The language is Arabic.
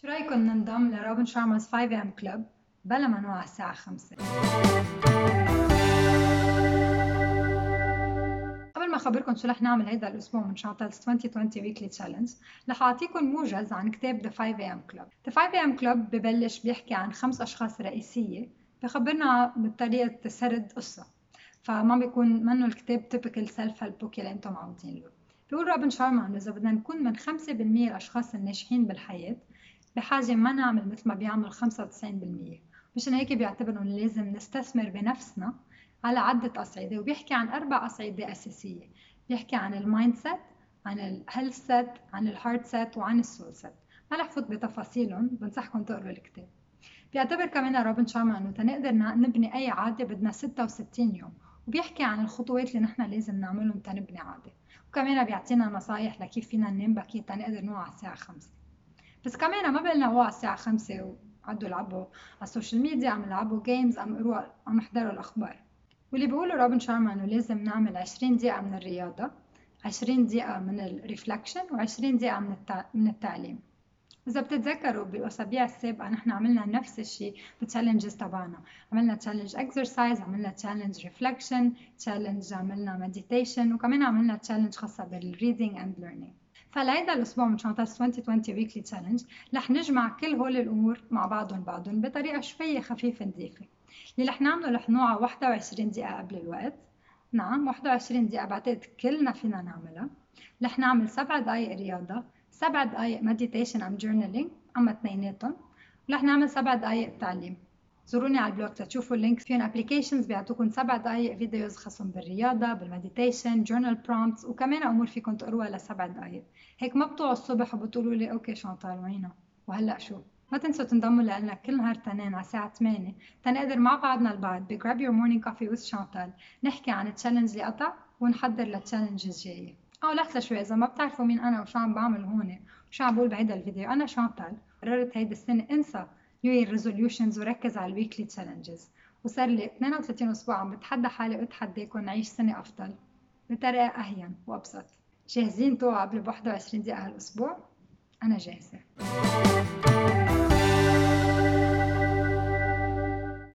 شو رايكم ننضم لروبن Sharma's 5 am club بلا ما نوعى الساعة 5 قبل ما أخبركم شو رح نعمل هيدا الأسبوع من Chantal's 2020 weekly challenge رح أعطيكم موجز عن كتاب The 5 am club. The 5 am club ببلش بيحكي عن خمس أشخاص رئيسية بخبرنا بطريقة سرد قصة. فما بيكون منه الكتاب typical self help book اللي أنتم معودين له بيقول روبن شارما انه إذا بدنا نكون من 5% الأشخاص الناجحين بالحياة بحاجة ما نعمل مثل ما بيعمل 95% مشان هيك بيعتبروا انه لازم نستثمر بنفسنا على عدة أصعدة وبيحكي عن أربع أصعدة أساسية. بيحكي عن ال mindset عن ال healthset عن ال heartset وعن ال soulset. ما رح فوت بتفاصيلهم بنصحكم تقروا الكتاب. بيعتبر كمان روبن شارما إنه تنقدر نبني أي عادة بدنا 66 يوم. وبيحكي عن الخطوات اللي نحن لازم نعملهم تنبني عادة. وكمان بيعطينا نصايح لكيف فينا ننام بكير تنقدر نوعى على الساعة خمسة. بس كمان ما بقلنا وعوا الساعة خمسة وقعدوا يلعبوا على ال social media عم يلعبوا games عم يقروا عم يحضروا الأخبار. واللي بيقوله روبن شارما إنه لازم نعمل عشرين دقيقة من الرياضة عشرين دقيقة من ال reflection وعشرين دقيقة من, التع... من التعليم. إذا بتتذكروا بالأسابيع السابقة نحن عملنا نفس الشيء بال challenges تبعنا. عملنا challenge exercise عملنا challenge reflection challenge عملنا meditation وكمان عملنا challenge خاصة بال reading and learning فلهيدا الأسبوع من Chantal's 2020 weekly challenge رح نجمع كل هول الأمور مع بعضهم بعضهم بطريقة شوية خفيفة نظيفة اللي رح نعمله رح نوعى 21 دقيقة قبل الوقت. نعم 21 دقيقة بعتقد كلنا فينا نعملها. رح نعمل سبع دقايق رياضة سبع دقايق meditation أو journaling أو اثنيناتهم. ورح نعمل سبع دقايق تعليم. زوروني على ال blog تشوفوا ال link فيهم applications بيعطوكم سبع دقايق videos خاصهم بالرياضة بال meditation journal prompts وكمان أمور فيكم تقروها لسبع دقايق. هيك ما بتوعوا الصبح وبتقولوا لي okay شانتال وينها وهلأ شو؟ ما تنسوا تنضموا لنا كل نهار تنين على الساعة 8 تنقدر مع بعضنا البعض ب Grab Your Morning Coffee with Chantal نحكي عن ال challenge اللي قطع ونحضر لل challenge الجاية. أو لحظة شوي إذا ما بتعرفوا مين أنا وشو عم بعمل هون وشو عم بقول بهيدا الفيديو. أنا شانتال قررت هيدي السنة إنسى new year resolutions وركز على ال weekly challenges وصار لي 32 أسبوع عم بتحدى حالي واتحداكم نعيش سنة أفضل. بطريقة أهون وأبسط. جاهزين توعى قبل ب 21 دقيقة هالأسبوع؟ أنا جاهزة.